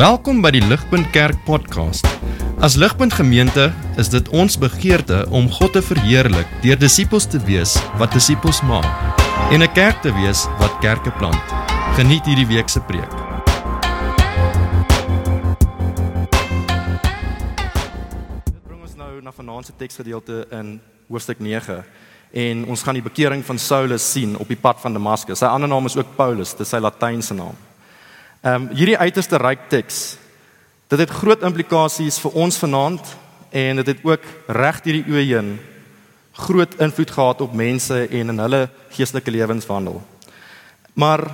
Welkom by die Ligpunt Kerk podcast. As Ligpunt Gemeente is dit ons begeerte om God te verheerlik deur disippels te wees wat disippels maak en 'n kerk te wees wat kerke plant. Geniet hierdie week se preek. Dit bring ons nou na vanaand se teksgedeelte in hoofstuk 9 en ons gaan die bekering van Saulus sien op die pad van Damaskus. Sy ander naam is ook Paulus, dit is sy latynse naam. Ehm um, hierdie uiterste ryk teks. Dit het groot implikasies vir ons vanaand en dit het ook reg hierdie eeu heen groot invloed gehad op mense en in hulle geestelike lewenswandel. Maar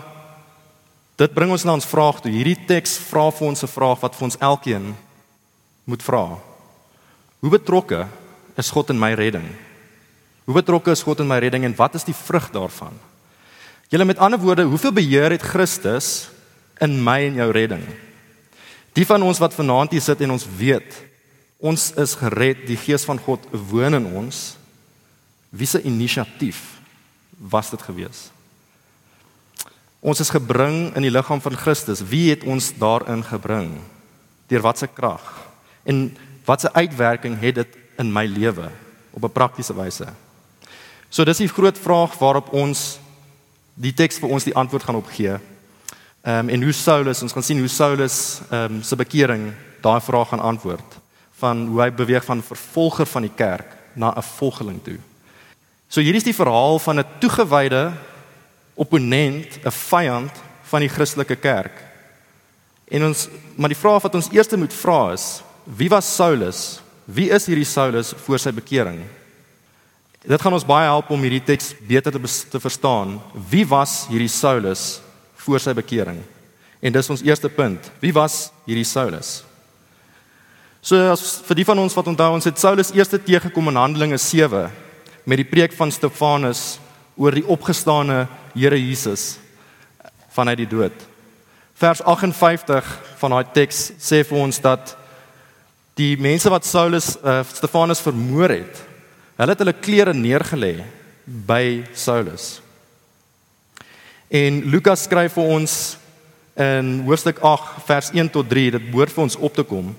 dit bring ons na ons vraag toe. Hierdie teks vra vir ons 'n vraag wat vir ons elkeen moet vra. Hoe betrokke is God in my redding? Hoe betrokke is God in my redding en wat is die vrug daarvan? Julle met ander woorde, hoeveel beheer het Christus in my en jou redding? Die van ons wat vanaand hier sit en ons weet ons is gered, die gees van God woon in ons. Wie se inisiatief was dit gewees? Ons is gebring in die liggaam van Christus. Wie het ons daarin gebring? Deur watter krag? En watter uitwerking het dit in my lewe op 'n praktiese wyse? So dis die groot vraag waarop ons die teks vir ons die antwoord gaan op gee. Ehm um, en hoe Saulus, ons gaan sien hoe Saulus ehm um, se bekering daai vraag gaan antwoord van hoe hy beweeg van vervolger van die kerk na 'n volgeling toe. So hier is die verhaal van 'n toegewyde opponent, 'n vyand van die Christelike kerk. En ons maar die vraag wat ons eers moet vra is, wie was Saulus? Wie is hierdie Saulus voor sy bekering? Dit gaan ons baie help om hierdie teks beter te, te verstaan. Wie was hierdie Saulus voor sy bekering? En dis ons eerste punt. Wie was hierdie Saulus? So as vir die van ons wat onthou ons het Saulus eerste teëgekom in Handelinge 7 met die preek van Stefanus oor die opgestane Here Jesus vanuit die dood. Vers 58 van daai teks sê vir ons dat die mense wat Saulus uh, Stefanus vermoor het, hulle het hulle klere neergelê by Saulus. En Lukas skryf vir ons in hoofstuk 8 vers 1 tot 3, dit behoort vir ons op te kom.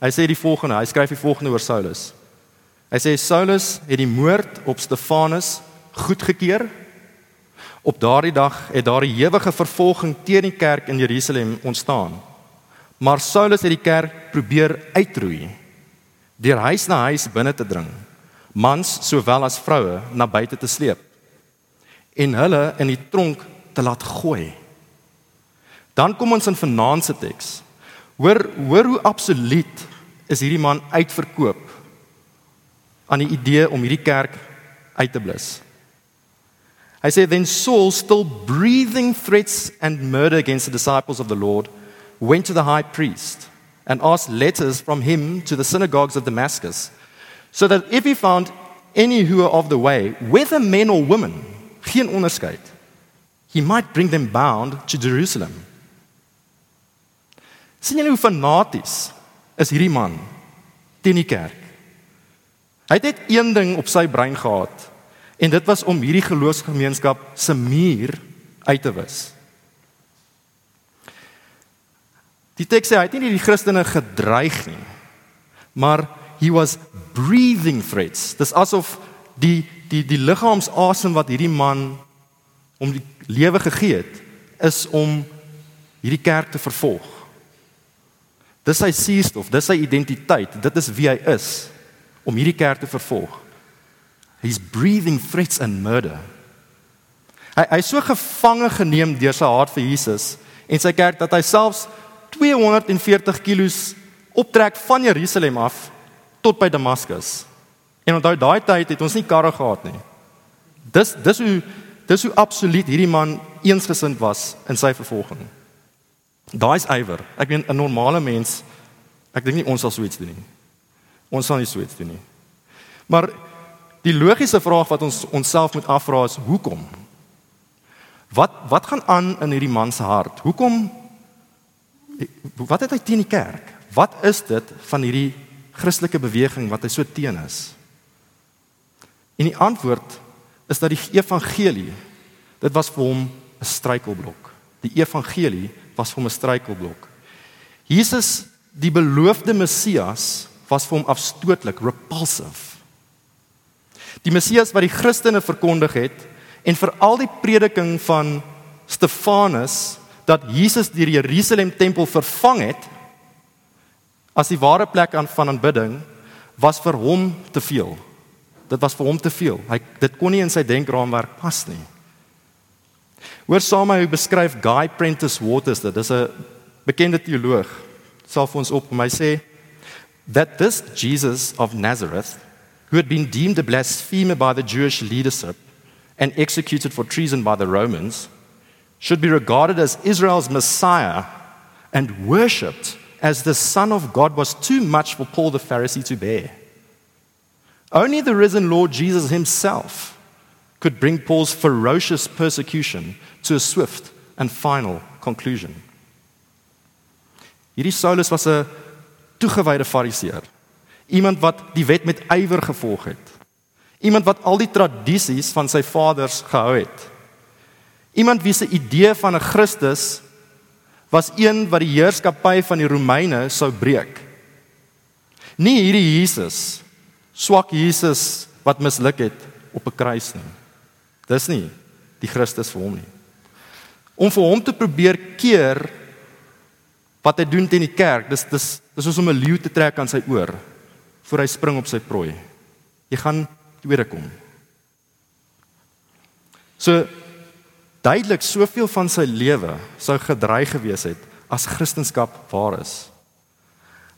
Hy sê die volgende, hy skryf die volgende oor Saulus. Hy sê Saulus het die moord op Stefanus goedgekeur. Op daardie dag het daar 'n ewige vervolging teen die kerk in Jerusalem ontstaan. Maar Saulus het die kerk probeer uitroei deur huis na huis binne te dring, mans sowel as vroue na buite te sleep en hulle in die tronk te laat gooi. Dan kom ons in vanaand se teks. Hoor hoor hoe absoluut is hierdie man uitverkoop aan die idee om hierdie kerk uit te blus. Hy sê then Saul still breathing threats and murder against the disciples of the Lord went to the high priest and asked letters from him to the synagogues of Damascus so that if he found any who were of the way whether men or women geen onderskeid he might bring them bound to Jerusalem. Sien julle hoe fanaties is hierdie man teen die kerk? Hy het net een ding op sy brein gehad en dit was om hierdie geloofsgemeenskap se muur uit te wis. Die teks sê hy het nie die Christene gedreig nie, maar he was breathing threats. Dis asof die die die liggaamsasem wat hierdie man om die lewe gegee het is om hierdie kerk te vervolg. Dis sy suurstof, dis sy identiteit, dit is wie hy is om hierdie kerk te vervolg. He's breathing threats and murder. Hy hy so gevange geneem deur sy hart vir Jesus en sy kerk dat hy selfs 240 kg optrek van Jerusalem af tot by Damaskus. En onthou daai tyd het ons nie karre gehad nie. Dis dis hoe dis hoe absoluut hierdie man eensgesind was in sy vervolging. Daai's ywer. Ek meen 'n normale mens ek dink nie ons sal so iets doen nie. Ons sal nie so iets doen nie. Maar die logiese vraag wat ons onsself moet afvra is hoekom? Wat wat gaan aan in hierdie man se hart? Hoekom wat het hy teen die kerk? Wat is dit van hierdie Christelike beweging wat hy so teen is? En die antwoord is dat die evangelie dit was vir hom 'n struikelblok. Die evangelie was vir hom 'n struikelblok. Jesus, die beloofde Messias, was vir hom afstootlik, repulsive. Die Messias wat die Christene verkondig het en vir al die prediking van Stefanus dat Jesus die Jerusalem tempel vervang het as die ware plek aan van aanbidding was vir hom te veel. Dit was vir hom te veel. Hy dit kon nie in sy denkraamwerk pas nie. Hoor saam hoe beskryf Guy Prentice Waters dit. Dis 'n bekende teoloog. Sal vir ons op my sê that this Jesus of Nazareth who had been deemed a blasphemer by the Jewish leadership and executed for treason by the Romans should be regarded as Israel's Messiah and worshipped as the Son of God was too much for Paul the Pharisee to bear. Only the risen Lord Jesus himself could bring Paul's ferocious persecution to a swift and final conclusion. Hierdie Saulus was 'n toegewyde fariseer. Iemand wat die wet met ywer gevolg het. Iemand wat al die tradisies van sy vaders gehou het. Iemand wie se idee van 'n Christus was een wat die heerskappy van die Romeine sou breek. Nie hierdie Jesus, swak Jesus wat misluk het op 'n kruis nie. Dis nie die Christus vir hom nie. Om vir hom te probeer keer wat hy doen teen die kerk, dis dis dis soos om 'n leeu te trek aan sy oor voor hy spring op sy prooi. Jy gaan tweede kom. So duidelik soveel van sy lewe sou gedreig gewees het as Christendom waar is.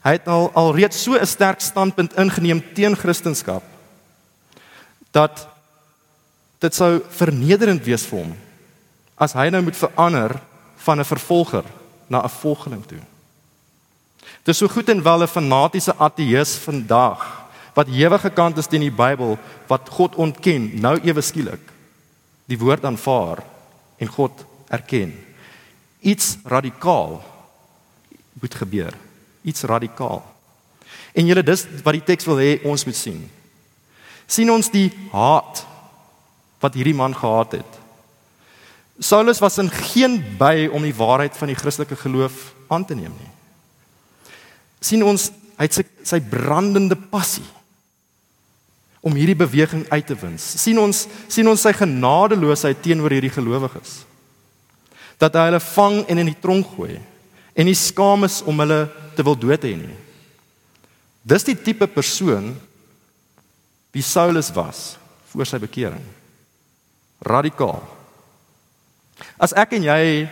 Hy het al alreeds so 'n sterk standpunt ingeneem teen Christendom dat dit sou vernederend wees vir hom as hy nou moet verander van 'n vervolger na 'n volgeling toe. Dis so goed en wel 'n fanatiese ateïs vandag wat ewig gekant is teen die Bybel wat God ontken, nou ewe skielik die woord aanvaar en God erken. Iets radikaal moet gebeur. Iets radikaal. En julle dis wat die teks wil hê ons moet sien. sien ons die haat wat hierdie man gehad het. Saulus was in geen by om die waarheid van die Christelike geloof aan te neem nie. sien ons hy het sy, sy brandende passie om hierdie beweging uit te wins. sien ons sien ons sy genadeloosheid teenoor hierdie gelowiges. Dat hy hulle vang en in die tronk gooi en nie skaam is om hulle te wil dood hê nie. Dis die tipe persoon wie Saulus was voor sy bekering. Radikaal. As ek en jy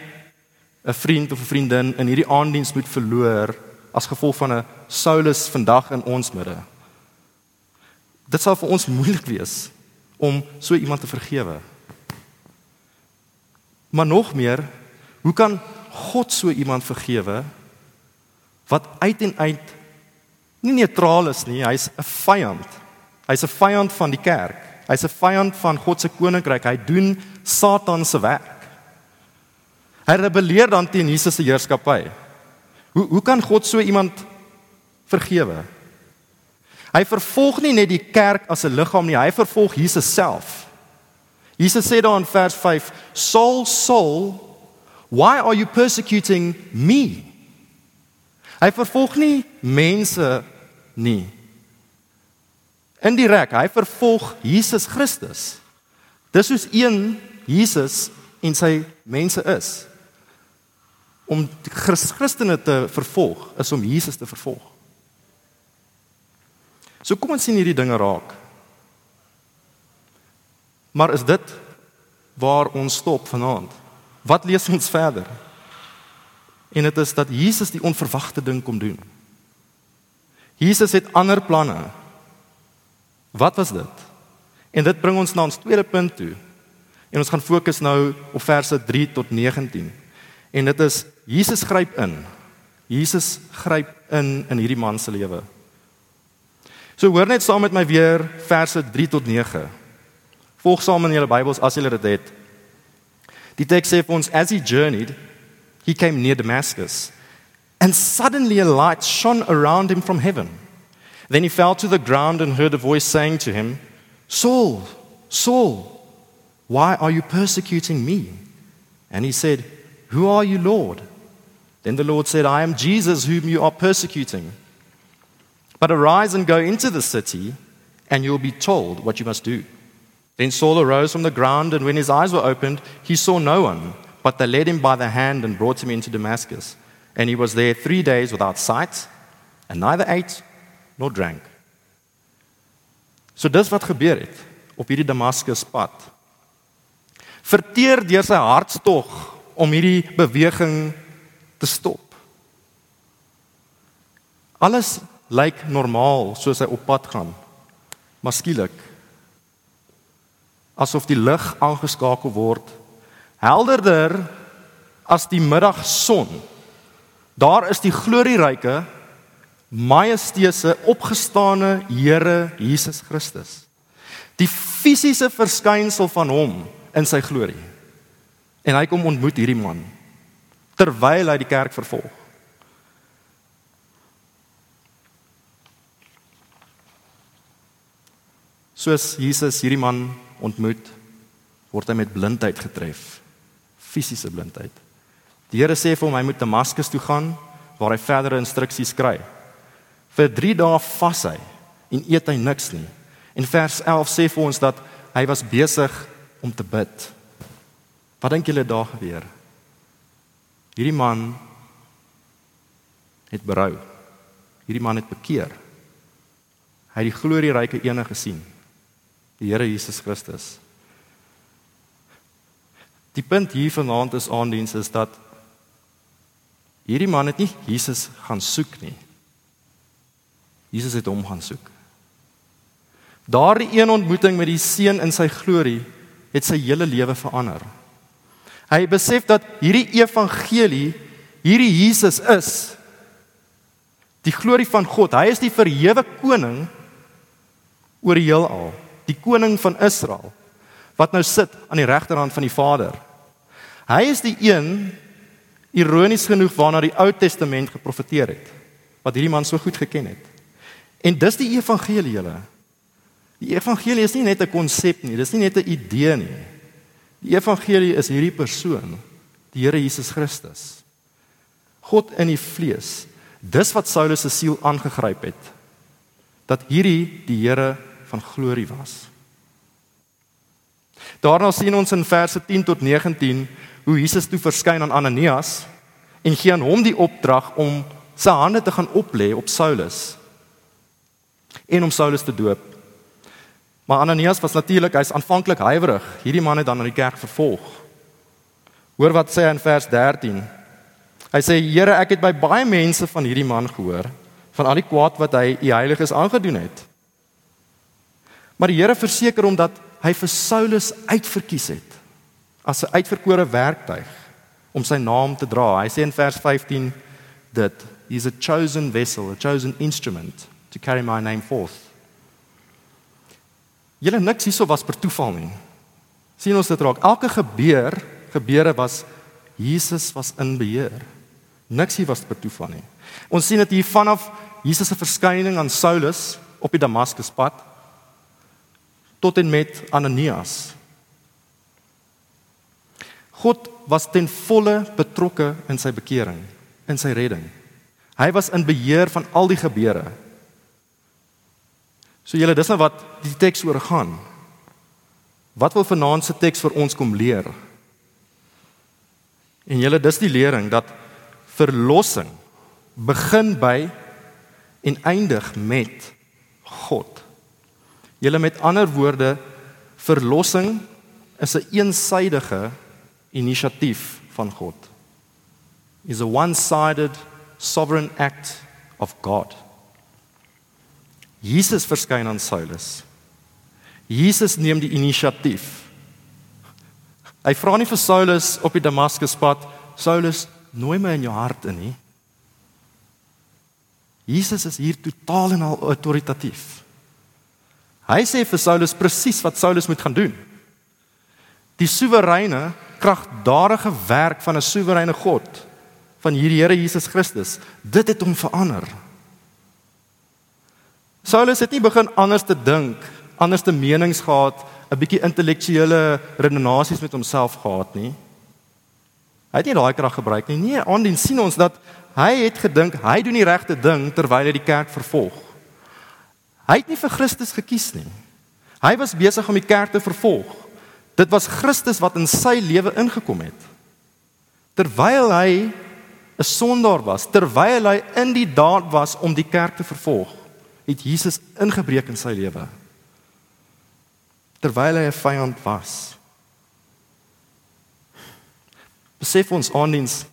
'n vriend of 'n vriendin in hierdie aanddiens moet verloor as gevolg van 'n Saulus vandag in ons midde, Dit sal vir ons moeilik wees om so iemand te vergewe. Maar nog meer, hoe kan God so iemand vergewe wat uit en uit nie neutraal is nie, hy's 'n vyand. Hy's 'n vyand van die kerk. Hy's 'n vyand van God se koninkryk. Hy doen Satan se werk. Hy rebelleer dan teen Jesus se heerskappy. Hoe hoe kan God so iemand vergewe? Hy vervolg nie net die kerk as 'n liggaam nie, hy vervolg Jesus self. Jesus sê daar in vers 5: "Saul, Saul, why are you persecuting me?" Hy vervolg nie mense nie. Indirek, hy vervolg Jesus Christus. Dis soos een Jesus en sy mense is. Om Christene te vervolg is om Jesus te vervolg. So kom ons sien hierdie dinge raak. Maar is dit waar ons stop vanaand? Wat lees ons verder? En dit is dat Jesus die onverwagte ding kom doen. Jesus het ander planne. Wat was dit? En dit bring ons na ons tweede punt toe. En ons gaan fokus nou op verse 3 tot 19. En dit is Jesus gryp in. Jesus gryp in in hierdie man se lewe. So hoor net saam met my weer verse 3 tot 9. Volg saam in julle Bybels as julle dit het. Die teks sê vir ons as he journeyed he came near Damascus and suddenly a light shone around him from heaven. Then he fell to the ground and heard a voice saying to him, Saul, Saul, why are you persecuting me? And he said, Who are you, Lord? Then the Lord said, I am Jesus whom you are persecuting. But arise and go into the city, and you will be told what you must do. Then Saul arose from the ground, and when his eyes were opened, he saw no one, but they led him by the hand and brought him into Damascus. And he was there three days without sight, and neither ate nor drank. So dis wat gebeur het op hierdie Damaskus pad. Verteer deur sy hartstog om hierdie beweging te stop. Alles lyk normaal soos hy op pad gaan. Maar skielik asof die lig aangeskakel word, helderder as die middagson. Daar is die glorieryke majesteuse opgestane Here Jesus Christus. Die fisiese verskynsel van hom in sy glorie. En hy kom ontmoet hierdie man terwyl hy die kerk vervolg. Soos Jesus hierdie man ontmoet, word hy met blindheid getref, fisiese blindheid. Die Here sê vir hom hy moet Damaskus toe gaan waar hy verdere instruksies kry. Vir 3 dae vas hy en eet hy niks nie. En vers 11 sê vir ons dat hy was besig om te bid. Wat dink julle daar gebeur? Hierdie man het berou. Hierdie man het bekeer. Hy het die glorieryke een gesien. Die Here Jesus Christus. Die punt hier vanaand is aandiens is dat hierdie man het nie Jesus gaan soek nie. Jesus het hom gaan soek. Daardie een ontmoeting met die seun in sy glorie het sy hele lewe verander. Hy besef dat hierdie evangelie, hierdie Jesus is die glorie van God. Hy is die verhewe koning oor die heelal, die koning van Israel wat nou sit aan die regterhand van die Vader. Hy is die een ironies genoeg waarna die Ou Testament geprofeteer het wat hierdie man so goed geken het. En dis die evangelie julle. Die evangelie is nie net 'n konsep nie, dis nie net 'n idee nie. Die evangelie is hierdie persoon, die Here Jesus Christus. God in die vlees. Dis wat Saulus se siel aangegryp het. Dat hierdie die Here van glorie was. Daarna sien ons in verse 10 tot 19 hoe Jesus toe verskyn aan Ananias en gee aan hom die opdrag om sy hande te gaan oplê op Saulus en om Saulus te doop. Maar Ananias was natuurlik, hy's aanvanklik huiwerig. Hierdie man het dan na die kerk vervolg. Hoor wat sê hy in vers 13. Hy sê: "Here, ek het by baie mense van hierdie man gehoor, van al die kwaad wat hy die heiliges aangedoen het." Maar die Here verseker hom dat hy vir Saulus uitverkies het as 'n uitverkore werktuig om sy naam te dra. Hy sê in vers 15 dat he's a chosen vessel, a chosen instrument to carry my name forth. Julle niks hierso was per toeval nie. sien ons dit raak. Elke gebeur, gebeure was Jesus was in beheer. Niks hier was per toeval nie. Ons sien dit hier vanaf Jesus se verskyning aan Saulus op die Damaskuspad tot en met Ananias. God was ten volle betrokke in sy bekering, in sy redding. Hy was in beheer van al die gebeure. So julle, dis nou wat die teks oor gaan. Wat wil vanaand se teks vir ons kom leer? En julle, dis die lering dat verlossing begin by en eindig met God. Julle met ander woorde, verlossing is 'n een eensidedige inisiatief van God. Is a one-sided sovereign act of God. Jesus verskyn aan Saulus. Jesus neem die inisiatief. Hy vra nie vir Saulus op die Damaskuspad, Saulus, nooi my in jou hart in nie. Jesus is hier totaal en al autoritatief. Hy sê vir Saulus presies wat Saulus moet gaan doen. Die soewereine, kragtadige werk van 'n soewereine God van hierdie Here Jesus Christus, dit het hom verander. Saulus het nie begin anders te dink, anders te menings gehad, 'n bietjie intellektuele redenasies met homself gehad nie. Hy het nie daai krag gebruik nie. Nee, aandien sien ons dat hy het gedink hy doen die regte ding terwyl hy die kerk vervolg. Hy het nie vir Christus gekies nie. Hy was besig om die kerk te vervolg. Dit was Christus wat in sy lewe ingekom het. Terwyl hy 'n sondaar was, terwyl hy in die daad was om die kerk te vervolg, het Jesus ingebreek in sy lewe. Terwyl hy 'n vyand was. Besef ons aandiens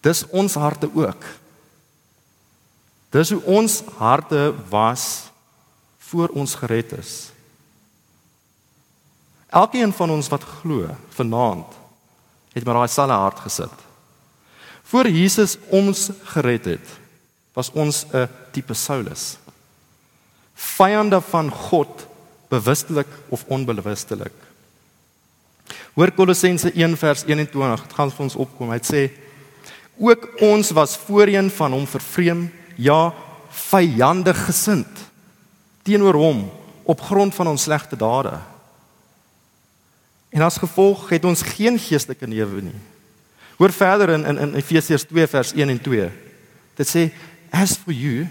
dis ons harte ook. Dis hoe ons harte was voor ons gered is. Elkeen van ons wat glo vanaand het met daai selfe hart gesit. Voor Jesus ons gered het, was ons 'n tipe Saulus. Vyande van God, bewustelik of onbewustelik. Hoor Kolossense 1 vers 21, dit gaan vir ons opkom. Hy sê ook ons was voorheen van hom vervreem, ja, vyandig gesind teenoor hom op grond van ons slegte dade. En as gevolg het ons geen geestelike newe nie. Hoor verder in in, in Efesiërs 2 vers 1 en 2. Dit sê as for you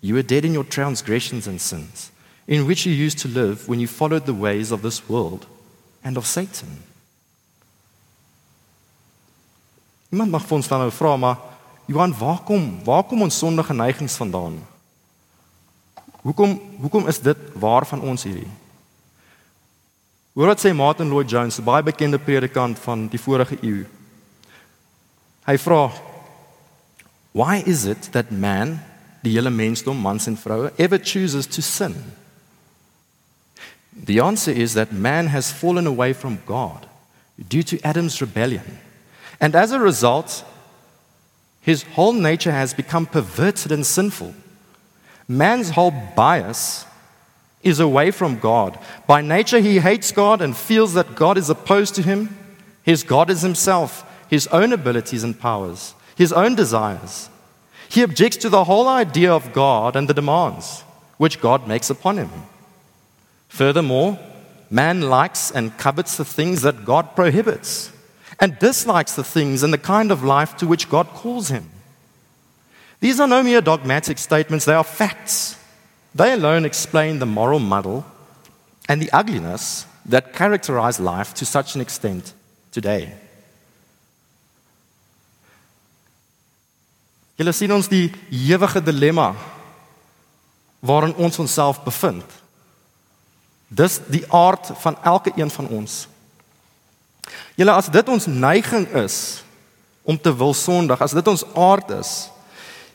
you were dead in your transgressions and sins in which you used to live when you followed the ways of this world and of Satan. Iemand mag vir ons dan nou vra maar Johan, waar kom waar kom ons sondige neigings vandaan? Hoekom hoekom is dit waar van ons hierdie? Hoor wat sê Martin Lloyd Jones, 'n baie bekende predikant van die vorige eeu. Hy vra: Why is it that man, die hele mensdom, mans en vroue, ever chooses to sin? The answer is that man has fallen away from God due to Adam's rebellion. And as a result, his whole nature has become perverted and sinful. Man's whole bias is away from God. By nature, he hates God and feels that God is opposed to him. His God is himself, his own abilities and powers, his own desires. He objects to the whole idea of God and the demands which God makes upon him. Furthermore, man likes and covets the things that God prohibits and dislikes the things and the kind of life to which God calls him. These are no mere dogmatic statements, they are facts. They alone explain the moral muddle and the ugliness that characterize life to such an extent today. Julle sien ons die ewige dilemma waarin ons onsself bevind. Dis die aard van elke een van ons. Julle as dit ons neiging is om te wil sondig, as dit ons aard is,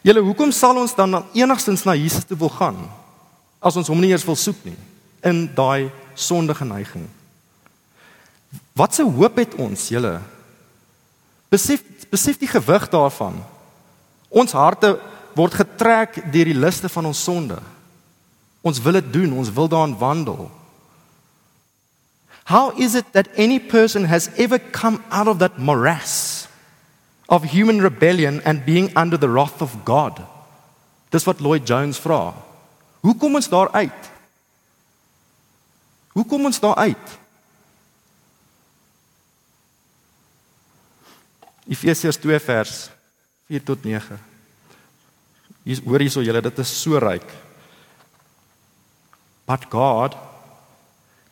julle hoekom sal ons dan enigstens na Jesus toe wil gaan? as ons hom nie eers wil soek nie in daai sondige neiging. Wat se hoop het ons, julle? Besef besef die gewig daarvan. Ons harte word getrek deur die liste van ons sonde. Ons wil dit doen, ons wil daarin wandel. How is it that any person has ever come out of that morass of human rebellion and being under the wrath of God? Dis wat Lloyd Jones vra. Hoe kom ons daar uit? Hoe kom ons daar uit? Efesiërs 2 vers 4 tot 9. Hier hoor hierso julle, dit is so ryk. But God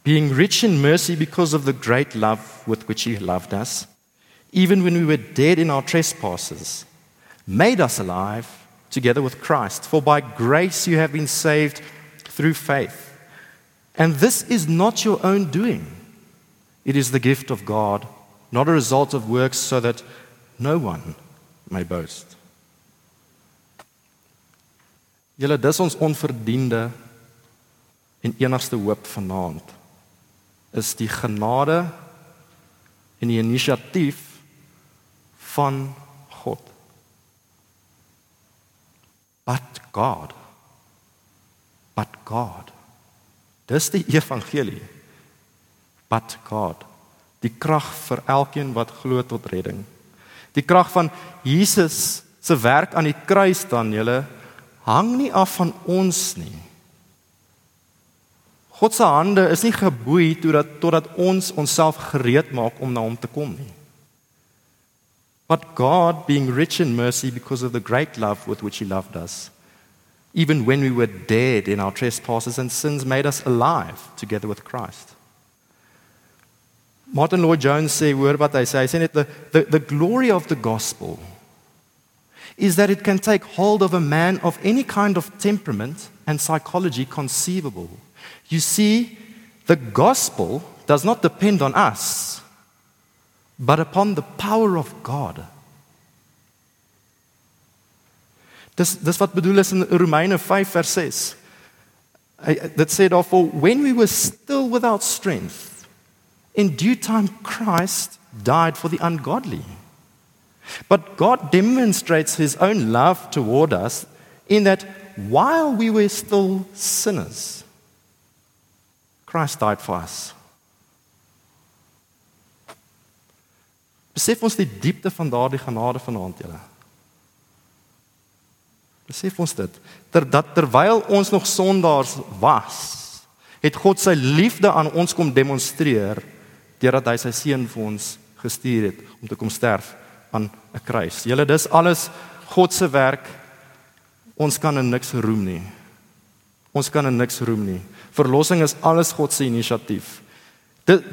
being rich in mercy because of the great love with which he loved us, even when we were dead in our trespasses, made us alive together with Christ. For by grace you have been saved through faith. And this is not your own doing, it is the gift of God, not a result of works, so that no one may boast. Julle dis ons onverdiende en enigste hoop vanaand is die genade en die inisiatief van God. But God. But God. Dis die evangelie. But God. Die krag vir elkeen wat glo tot redding. Die krag van Jesus se werk aan die kruis dan julle hang nie af van ons nie. God se hande is nie geboei totdat totdat ons onsself gereed maak om na hom te kom nie. but God, being rich in mercy because of the great love with which He loved us, even when we were dead in our trespasses and sins, made us alive together with Christ. Martin Lloyd Jones sê hoor wat hy sê hy sê net the, the the glory of the gospel is that it can take hold of a man of any kind of temperament and psychology conceivable. You see the gospel does not depend on us but upon the power of God. Dis dis wat bedoel is in Romeine 5 vers 6. Hy dit sê daarvoor when we were still without strength in due time Christ died for the ungodly. But God demonstrates his own love toward us in that while we were still sinners Christ died for us. Besef ons die diepte van daardie genade vanaand julle. Besef ons dit ter dat terwyl ons nog sondaars was, het God sy liefde aan ons kom demonstreer deurdat hy sy seun vir ons gestuur het om te kom sterf aan 'n kruis. Julle dis alles God se werk. Ons kan in niks roem nie. Ons kan in niks roem nie. Verlossing is alles God se inisiatief. Dit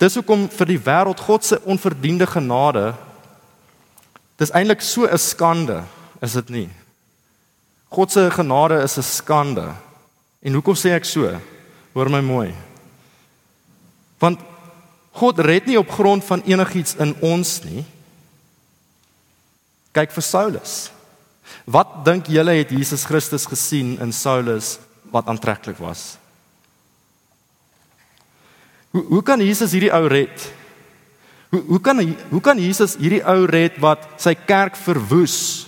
Dis hoekom vir die wêreld God se onverdiende genade dis eintlik so 'n skande, is dit nie? God se genade is 'n skande. En hoekom sê ek so? Hoor my mooi. Want God red nie op grond van enigiets in ons nie. Kyk vir Saulus. Wat dink julle het Jesus Christus gesien in Saulus wat aantreklik was? Hoe hoe kan Jesus hierdie ou red? Hoe hoe kan hoe kan Jesus hierdie ou red wat sy kerk verwoes?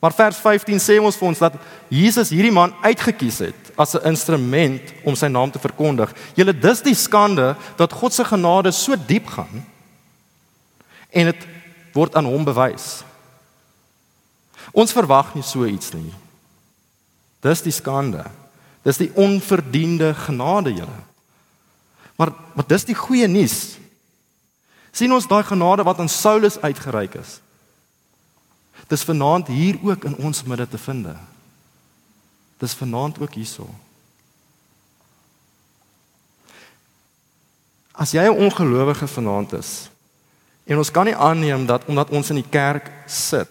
Maar vers 15 sê ons vir ons dat Jesus hierdie man uitget kies het as 'n instrument om sy naam te verkondig. Julle dis die skande dat God se genade so diep gaan en dit word aan hom bewys. Ons verwag nie so iets nie. Dis die skande. Dis die onverdiende genade, julle. Maar maar dis die goeie nuus. sien ons daai genade wat aan Saulus uitgereik is. Dis vanaand hier ook in ons midde te vind. Dis vanaand ook hierso. As jy 'n ongelowige vanaand is en ons kan nie aanneem dat omdat ons in die kerk sit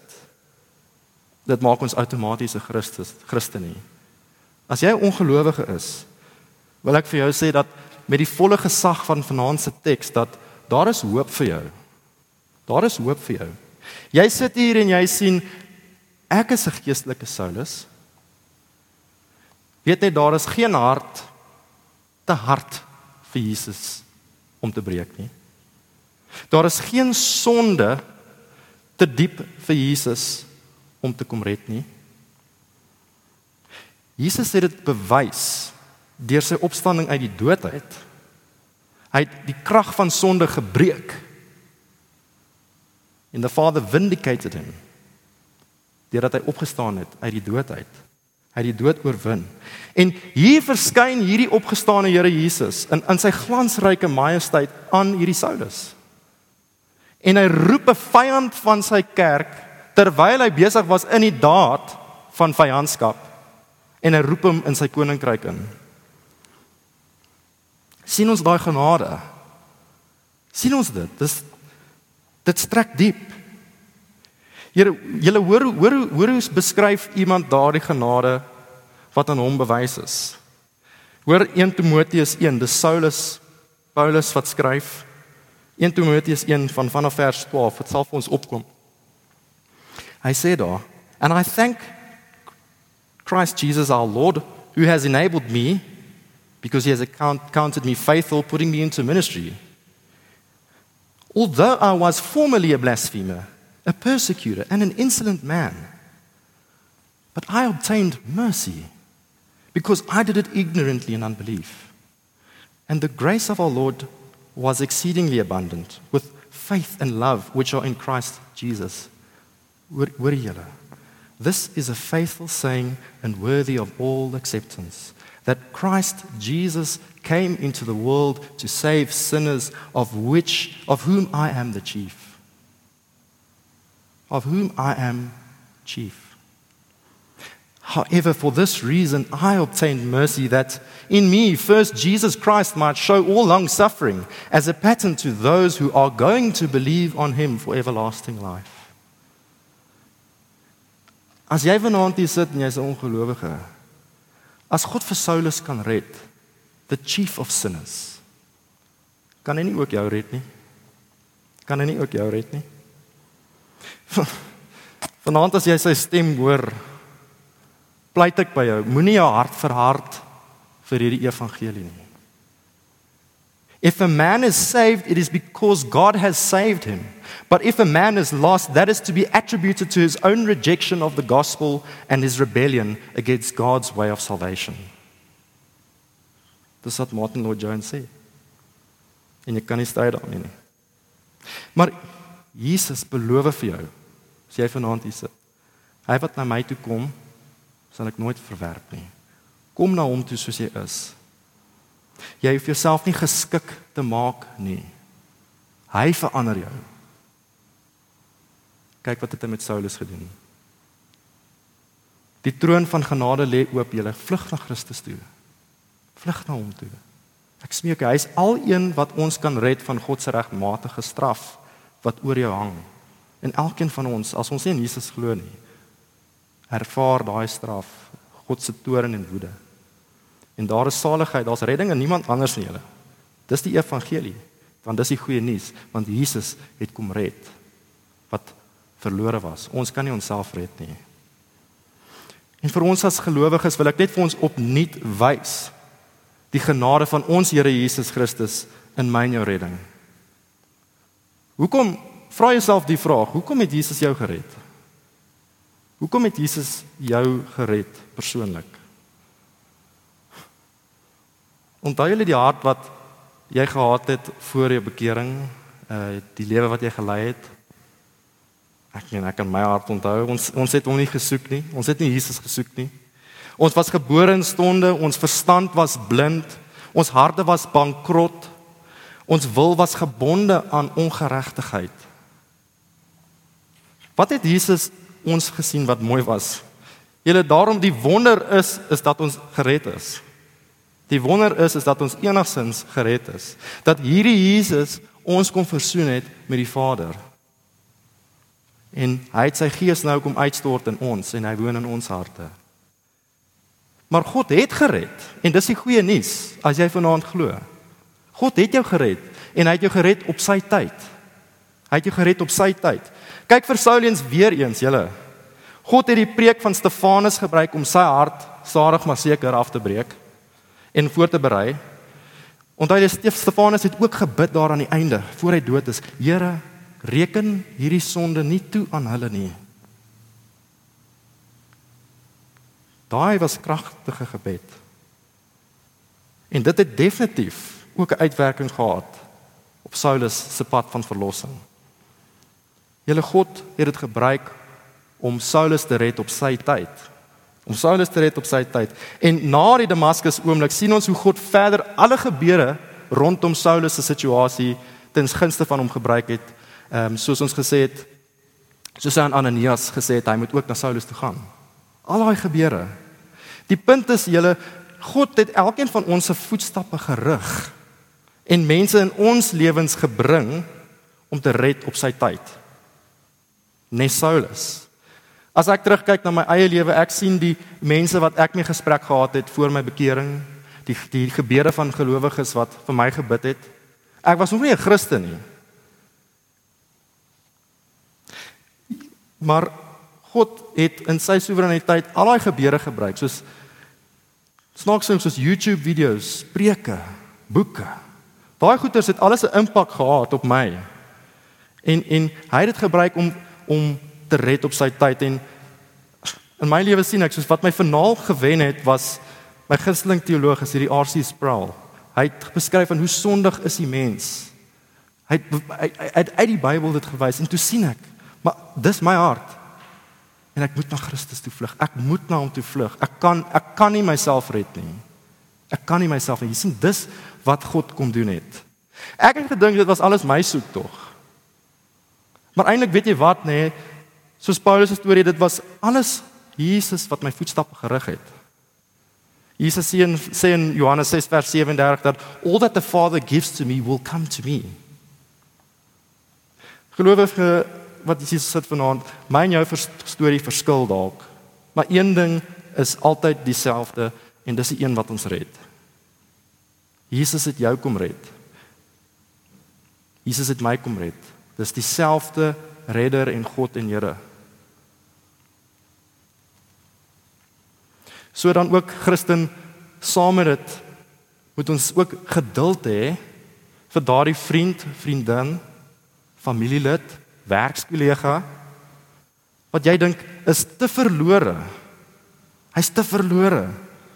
dit maak ons outomaties 'n Christus Christen nie. As jy 'n ongelowige is, wil ek vir jou sê dat met die volle gesag van vanaand se teks dat daar is hoop vir jou. Daar is hoop vir jou. Jy sit hier en jy sien ek is 'n geestelike Saulus. Weet net daar is geen hart te hard vir Jesus om te breek nie. Daar is geen sonde te diep vir Jesus om te kom red nie. Jesus het dit bewys deur sy opstanding uit die dood uit. Hy het die krag van sonde gebreek. And the Father vindicated him. Deurdat hy opgestaan het uit die dood uit. Hy het die dood oorwin. En hier verskyn hierdie opgestane Here Jesus in in sy glansryke majesteit aan hierdie Saulus. En hy roep 'n vyand van sy kerk terwyl hy besig was in die daad van vyandskap en hy roep hom in sy koninkryk in. sien ons daai genade? sien ons dit? Dis dit strek diep. Here, julle hoor hoor hoor hoe beskryf iemand daardie genade wat aan hom bewys is. Hoor 1 Timoteus 1, dis Saulus Paulus wat skryf 1 Timoteus 1 van vanaf vers 12, dit sal vir ons opkom. Hy sê daar, and I thank Christ Jesus our Lord, who has enabled me, because he has account, counted me faithful, putting me into ministry. Although I was formerly a blasphemer, a persecutor, and an insolent man, but I obtained mercy because I did it ignorantly in unbelief. And the grace of our Lord was exceedingly abundant with faith and love which are in Christ Jesus. Hoor julle? This is a faithful saying and worthy of all acceptance that Christ Jesus came into the world to save sinners of which of whom I am the chief. of whom I am chief. However, for this reason, I obtained mercy that in me, first Jesus Christ might show all long suffering as a pattern to those who are going to believe on him for everlasting life. As jy vanaand hier sit en jy's 'n ongelowige, as God vir Saulus kan red, the chief of sinners, kan hy nie ook jou red nie? Kan hy nie ook jou red nie? Vanaand as jy sy stem hoor, pleit ek by jou, moenie jou hart verhard vir hierdie evangelie nie. If a man is saved, it is because God has saved him. But if a man is lost, that is to be attributed to his own rejection of the gospel and his rebellion against God's way of salvation. Dis wat Martin Lloyd Jones sê. En jy kan nie stry daarmee nie. Maar Jesus beloof vir jou, as jy vanaand hier sit, hy wat na my toe kom, sal ek nooit verwerp nie. Kom na hom toe soos jy is. Jy hoef jouself nie geskik te maak nie. Hy verander jou. Kyk wat het hy met Saulus gedoen. Die troon van genade lê oop, jy vlug na Christus toe. Vlug na hom toe. Ek smeek, hy is al een wat ons kan red van God se regmatige straf wat oor jou hang. En elkeen van ons, as ons nie in Jesus glo nie, ervaar daai straf, God se toorn en woede. En daar is saligheid, daar's redding in niemand anders nie julle. Dis die evangelie, want dis die goeie nuus, want Jesus het kom red wat verlore was. Ons kan nie onsself red nie. En vir ons as gelowiges wil ek net vir ons opnuut wys die genade van ons Here Jesus Christus in my en jou redding. Hoekom vra jouself die vraag, hoekom het Jesus jou gered? Hoekom het Jesus jou gered persoonlik? Onthou jy die hart wat jy gehad het voor jou bekering, uh die lewe wat jy gelei het? Ek meen ek kan my hart onthou. Ons ons het hom nie gesoek nie. Ons het nie Jesus gesoek nie. Ons was gebore in stonde, ons verstand was blind, ons harte was bankrot. Ons wil was gebonde aan ongeregtigheid. Wat het Jesus ons gesien wat mooi was? Julle daarom die wonder is is dat ons gered is. Die wonder is is dat ons enigsins gered is. Dat hierdie Jesus ons kom versoen het met die Vader. En hy het sy gees nou kom uitstort in ons en hy woon in ons harte. Maar God het gered en dis die goeie nuus as jy vanaand glo. God het jou gered en hy het jou gered op sy tyd. Hy het jou gered op sy tyd. Kyk vir Sauliens weer eens, julle. God het die preek van Stefanus gebruik om sy hart stadig maar seker af te breek en voor te berei. Onthou jy Stefanus het ook gebid daar aan die einde voor hy dood is. Here, reken hierdie sonde nie toe aan hulle nie. Daai was kragtige gebed. En dit het definitief ook 'n uitwerking gehad op Saulus se pad van verlossing. Julle God het dit gebruik om Saulus te red op sy tyd om Saulus te red op sy tyd. En na die Damaskus oomblik sien ons hoe God verder alle gebeure rondom Saulus se situasie ten gunste van hom gebruik het. Ehm um, soos ons gesê het soos aan Ananias gesê het hy moet ook na Saulus toe gaan. Al daai gebeure. Die punt is julle God het elkeen van ons se voetstappe gerig en mense in ons lewens gebring om te red op sy tyd. Nes Saulus. As ek terugkyk na my eie lewe, ek sien die mense wat ek mee gesprek gehad het voor my bekering, die die gebede van gelowiges wat vir my gebid het. Ek was nog nie 'n Christen nie. Maar God het in sy soewereiniteit al daai gebede gebruik, soos snaaks soos YouTube video's, preke, boeke. Daai goeters het alles 'n impak gehad op my. En en hy het dit gebruik om om te red op sy tyd en in my lewe sien ek soos wat my finaal gewen het was my gunsteling teoloog is hierdie R.C. Sproul. Hy het beskryf van hoe sondig is die mens. Hy het hy, hy het uit die Bybel dit gewys en toe sien ek, maar dis my hart. En ek moet na Christus toe vlug. Ek moet na hom toe vlug. Ek kan ek kan nie myself red nie. Ek kan nie myself nie. Jy sien dis wat God kom doen het. Ek het gedink dit was alles my soek tog. Maar eintlik weet jy wat nê, nee, Soos Paulus se storie, dit was alles Jesus wat my voetstappe gerig het. Jesus sê in, sê in Johannes 6 vers 37 dat all that the Father gives to me will come to me. Gelowige wat Jesus sit vanaand, my en jou storie verskil dalk, maar een ding is altyd dieselfde en dis die een wat ons red. Jesus het jou kom red. Jesus het my kom red. Dis dieselfde redder en God en Here. So dan ook Christen saam met dit moet ons ook geduld hê vir daardie vriend, vriendin, familielid, werkskollega wat jy dink is te verlore. Hy's te verlore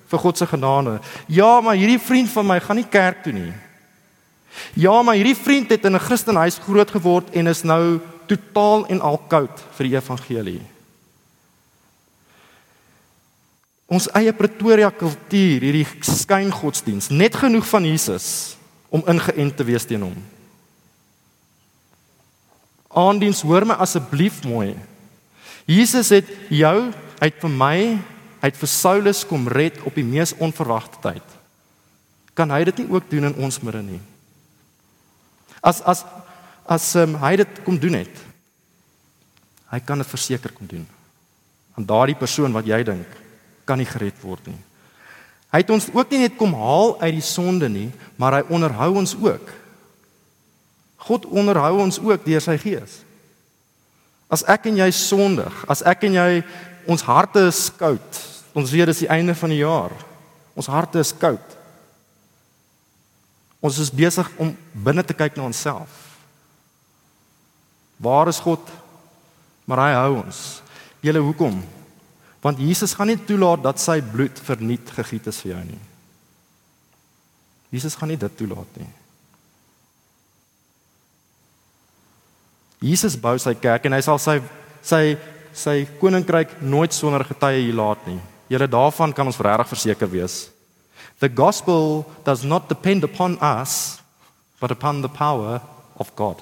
vir God se genade. Ja, maar hierdie vriend van my gaan nie kerk toe nie. Ja, maar hierdie vriend het in 'n Christenhuis groot geword en is nou totaal en al koud vir die evangelie. Ons eie Pretoria kultuur, hierdie skyngodsdiens, net genoeg van Jesus om ingeënt te wees teen hom. Aandiens, hoor my asseblief mooi. Jesus het jou uit vir my uit vir Saulus kom red op die mees onverwagte tyd. Kan hy dit nie ook doen in ons midde nie? As as as um, hy dit kom doen het. Hy kan dit verseker kom doen. Aan daardie persoon wat jy dink kan nie gered word nie. Hy het ons ook nie net kom haal uit die sonde nie, maar hy onderhou ons ook. God onderhou ons ook deur sy gees. As ek en jy sondig, as ek en jy ons harte is koud, Ons weet dis die einde van die jaar. Ons harte is koud. Ons is besig om binne te kyk na onsself. Waar is God? Maar hy hou ons. Julle hoekom? Want Jesus gaan nie toelaat dat sy bloed verniet gegiet is vir jou nie. Jesus gaan nie dit toelaat nie. Jesus bou sy kerk en hy sal sy sy sy koninkryk nooit sonder getuie hier laat nie. Julle daarvan kan ons regtig verseker wees. The gospel does not depend upon us but upon the power of God.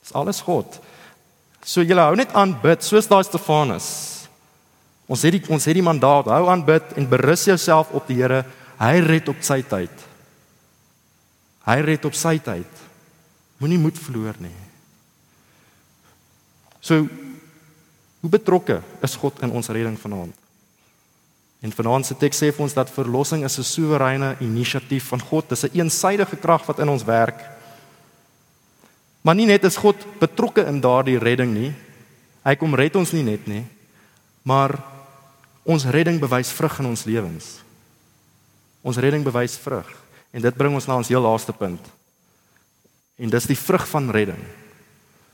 Dis alles God. So julle hou net aan bid soos daai Stefanus. Ons het die ons het die mandaat hou aan bid en berus jouself op die Here. Hy red op sy tyd. Hy red op sy tyd. Moenie moed verloor nie. So Hoe betrokke is God in ons redding vanaand? En vanaand se teks sê vir ons dat verlossing is 'n soewereine inisiatief van God. Dis 'n een eensidedige krag wat in ons werk. Maar nie net is God betrokke in daardie redding nie. Hy kom red ons nie net nie, maar ons redding bewys vrug in ons lewens. Ons redding bewys vrug en dit bring ons na ons heel laaste punt. En dis die vrug van redding.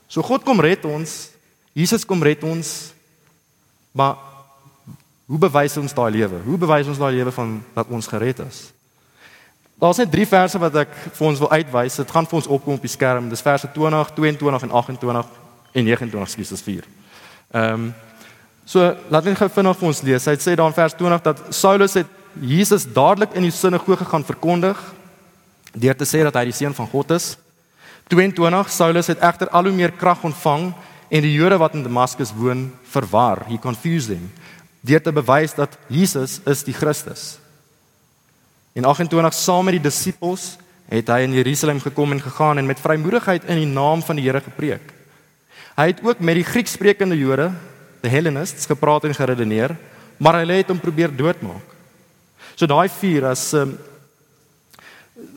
So God kom red ons Jesus kom red ons. Maar hoe bewys ons daai lewe? Hoe bewys ons daai lewe van dat ons gered is? Daar's net drie verse wat ek vir ons wil uitwys. Dit gaan vir ons opkom op die skerm. Dis verse 20, 22 en 28 en 29, skus, dis 4. Ehm um, So laat net gou vinnig vir ons lees. Hy sê daar in vers 20 dat Saulus het Jesus dadelik in die sinagoge gaan verkondig deur te sê dat hy die seun van God is. 22 Saulus het egter al hoe meer krag ontvang en die Jode wat in Damaskus woon verwar, he confused them deur te bewys dat Jesus is die Christus. In 28 saam met die disippels het hy in Jerusalem gekom en gegaan en met vrymoedigheid in die naam van die Here gepreek. Hy het ook met die Grieksprekende Jode, the Hellenists, gepraat en geredeneer, maar hulle het hom probeer doodmaak. So daai vier as um,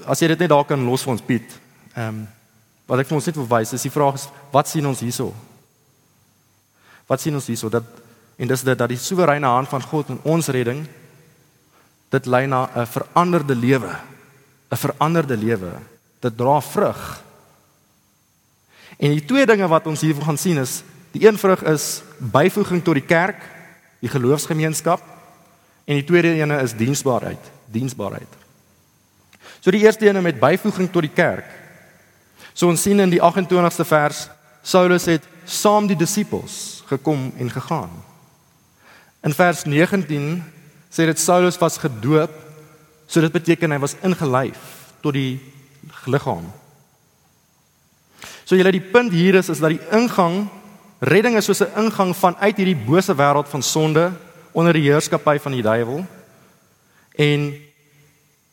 as jy dit net daar kan los vir ons Piet. Ehm um, wat ek vir ons net wil wys is die vraag is wat sien ons hierso? Wat sien ons hierso dat en dis dit dat die soewereine hand van God in ons redding dit lei na 'n veranderde lewe. 'n Veranderde lewe. Dit dra vrug. En die twee dinge wat ons hier gaan sien is die een vrug is byvoeging tot die kerk, die geloofsgemeenskap en die tweede ene is diensbaarheid, diensbaarheid. So die eerste ene met byvoeging tot die kerk. So ons sien in die 28ste vers Saulus het saam die disippels gekom en gegaan. In vers 19 sê dit Saulus was gedoop, so dit beteken hy was ingelyf tot die liggaam. So julle die punt hier is is dat die ingang Redding is soos 'n ingang vanuit hierdie bose wêreld van sonde onder die heerskappy van die duiwel. En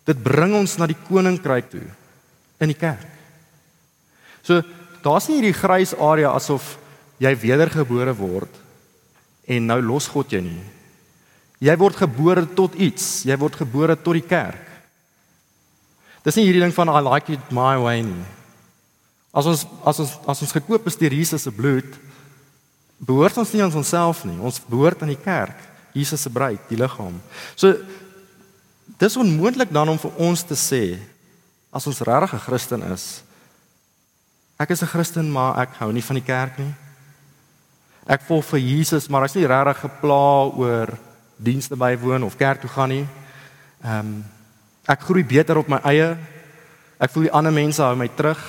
dit bring ons na die koninkryk toe in die kerk. So daar's nie hierdie grys area asof jy wedergebore word en nou los God jou nie. Jy word gebore tot iets. Jy word gebore tot die kerk. Dis nie hierdie ding van I like it my way nie. As ons as ons as ons gekoop is deur Jesus se bloed, behoort ons nie aan onsself nie. Ons behoort aan die kerk, Jesus se bruid, die liggaam. So dis onmoontlik dan om vir ons te sê as ons regtig 'n Christen is. Ek is 'n Christen, maar ek hou nie van die kerk nie. Ek volg vir Jesus, maar ek's nie regtig gepla oor dienste bywoon of kerk toe gaan nie. Ehm um, ek groei beter op my eie. Ek voel die ander mense hou my terug.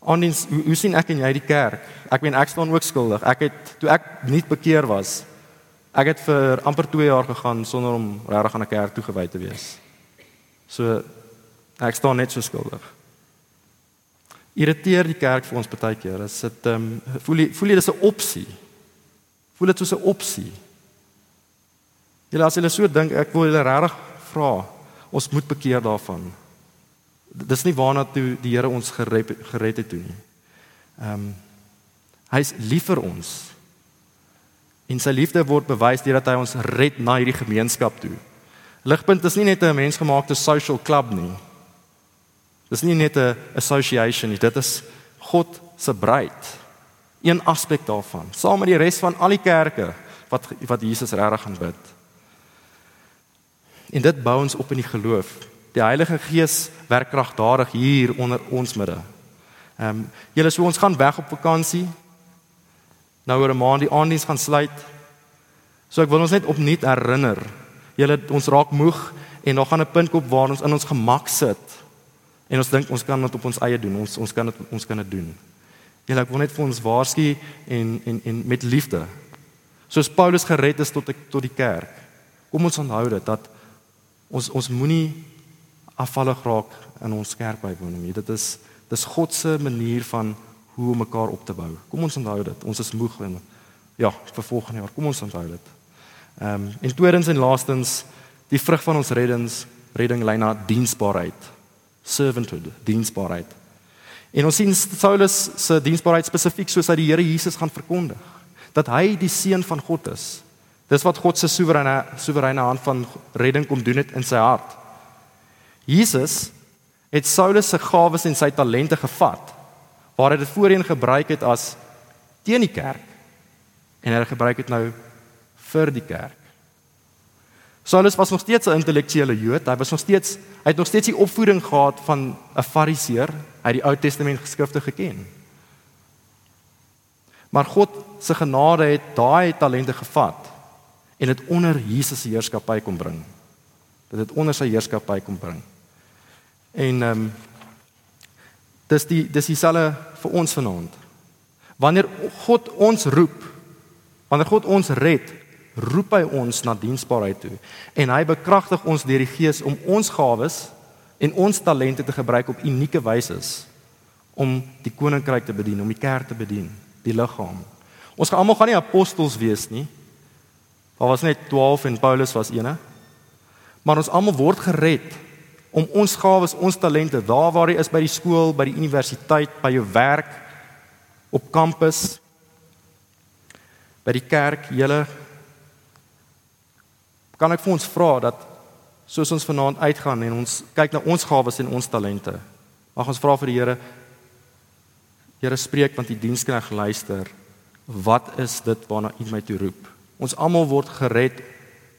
Ondiens, hoe, hoe sien ek en jy die kerk? Ek meen ek staan ook skuldig. Ek het toe ek nie bekeer was, ek het vir amper 2 jaar gegaan sonder om regtig aan 'n kerk toegewy te wees. So ek staan net so skuldig. Irriteer die kerk vir ons baie keer. Dit ehm um, voel jy voel jy dis 'n opsie? Voel dit soos 'n opsie? Julle as julle so dink, ek wil julle regtig vra, ons moet bekeer daarvan. Dis nie waarna toe die Here ons gered, gered het toe nie. Ehm um, hy's lief vir ons. En sy liefde word bewys deurdat hy ons red na hierdie gemeenskap toe. Ligpunt is nie net 'n mensgemaakte social club nie. Dis nie net 'n association nie, dit is God se bruid. Een aspek daarvan, saam met die res van al die kerke wat wat Jesus regtig aanbid. En dit bou ons op in die geloof. Die Heilige Gees werk kragtadig hier onder ons midde. Ehm um, julle so ons gaan weg op vakansie. Nou oor 'n maand die aanddiens gaan sluit. So ek wil ons net opnuut herinner. Julle ons raak moeg en nog gaan 'n punt kom waar ons in ons gemak sit. En ons dink ons kan dit op ons eie doen. Ons ons kan dit ons kan dit doen. Julle ek wil net vir ons waarsku en en en met liefde. Soos Paulus gered is tot tot die kerk. Kom ons onthou dit dat ons ons moenie afvallig raak in ons kerkbywoning nie. Dit is dis God se manier van hoe om mekaar op te bou. Kom ons onthou dit. Ons is moeg en ja, vir volgende jaar. Kom ons onthou dit. Ehm um, en tweedens en laastens die vrug van ons reddings, redding lei na diensbaarheid. Servanthood, diensbaarheid. En ons sien Saulus se diensbaarheid spesifiek soos hy die Here Jesus gaan verkondig dat hy die seun van God is. Dis wat God se soewereine soewereine hand van redding kom doen het in sy hart. Jesus het Saulus se gawes en sy talente gevat waar hy dit voorheen gebruik het as teen die kerk en hy gebruik dit nou vir die kerk. Saulus was nog steeds 'n intellektuele Jood, hy was nog steeds hy het nog steeds die opvoeding gehad van 'n Fariseer, het die Ou Testament geskrifte geken. Maar God se genade het daai talente gevat en dit onder Jesus se heerskappy kom bring. Dit het onder sy heerskappy kom bring. En ehm um, dis die dis dieselfde vir ons vanaand. Wanneer God ons roep, wanneer God ons red, roep hy ons na diensbaarheid toe en hy bekragtig ons deur die Gees om ons gawes en ons talente te gebruik op unieke wyse om die koninkryk te bedien, om die kerk te bedien, die liggaam. Ons gaan almal gaan nie apostels wees nie. Daar was net 12 en Paulus was eene. Maar ons almal word gered om ons gawes, ons talente, daar waar jy is by die skool, by die universiteit, by jou werk, op kampus, by die kerk, julle kan ek vir ons vra dat soos ons vanaand uitgaan en ons kyk na ons gawes en ons talente, mag ons vra vir die Here Here spreek want die dienskneg luister. Wat is dit waarna U my toe roep? Ons almal word gered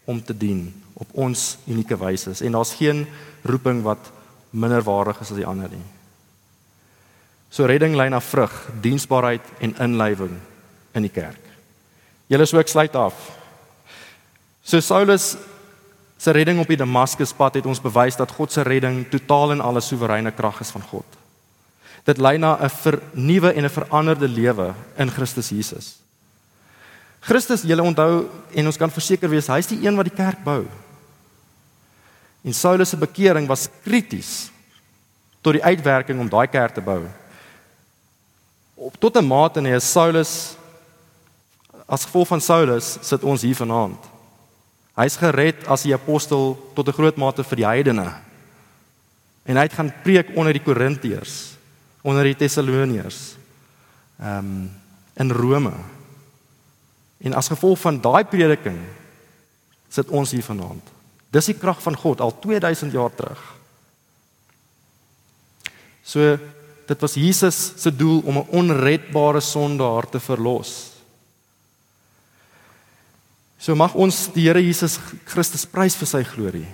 om te dien op ons unieke wyse en daar's geen roeping wat minder waardig is as die ander nie. So redding lei na vrug, diensbaarheid en inlywing in die kerk. Julle sou ek sluit af. So Saulus se redding op die Damaskuspad het ons bewys dat God se redding totaal en alle soewereine krag is van God. Dit lei na 'n vernuwe en 'n veranderde lewe in Christus Jesus. Christus, julle onthou en ons kan verseker wees, hy's die een wat die kerk bou. En Saulus se bekering was krities tot die uitwerking om daai kerk te bou. op tot 'n mate nee Saulus as gevolg van Saulus sit ons hier vanaand. Hy's gered as die apostel tot 'n groot mate vir die heidene. En hy het gaan preek onder die Korintiërs, onder die Tessaloniërs. Ehm um, in Rome. En as gevolg van daai prediking sit ons hier vanaand. Dis die krag van God al 2000 jaar terug. So dit was Jesus se doel om 'n onredbare sondaar te verlos. So mag ons die Here Jesus Christus prys vir sy glorie.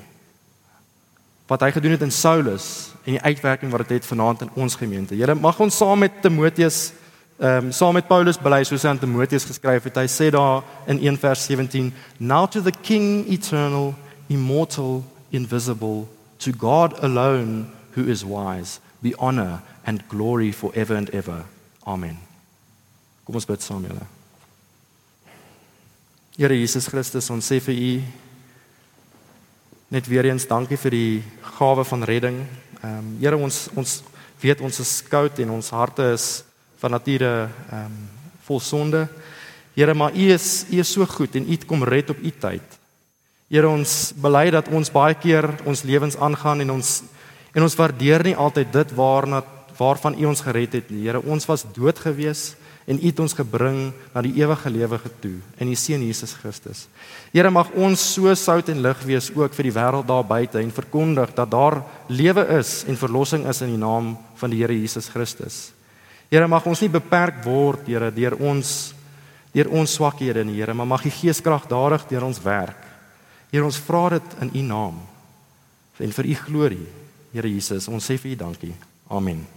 Wat hy gedoen het in Saulus en die uitwerking wat dit het, het vanaand in ons gemeente. Here mag ons saam met Timoteus ehm um, saam met Paulus bely soos hy aan Timoteus geskryf het. Hy sê daar in 1 vers 17, "Now to the King eternal, immortal, invisible, to God alone who is wise, be honor and glory forever and ever. Amen." Kom ons bid saam, julle. Here Jesus Christus, ons sê vir U net weer eens dankie vir die gawe van redding. Ehm um, Here ons ons weet ons is skout en ons harte is van nature ehm um, vol sonde. Here, maar U is U is so goed en U kom red op U tyd. Here, ons bely dat ons baie keer ons lewens aangaan en ons en ons waardeer nie altyd dit waarna waarvan U ons gered het nie. Here, ons was dood gewees en U het ons gebring na die ewige lewe toe in U seun Jesus Christus. Here, mag ons so sout en lig wees ook vir die wêreld daar buite en verkondig dat daar lewe is en verlossing is in die naam van die Here Jesus Christus. Here mag ons nie beperk word, Here, deur ons deur ons swakhede nie, Here, maar mag U Gees kragtadig deur ons werk. Here, ons vra dit in U naam. En vir U glorie, Here Jesus, ons sê vir U dankie. Amen.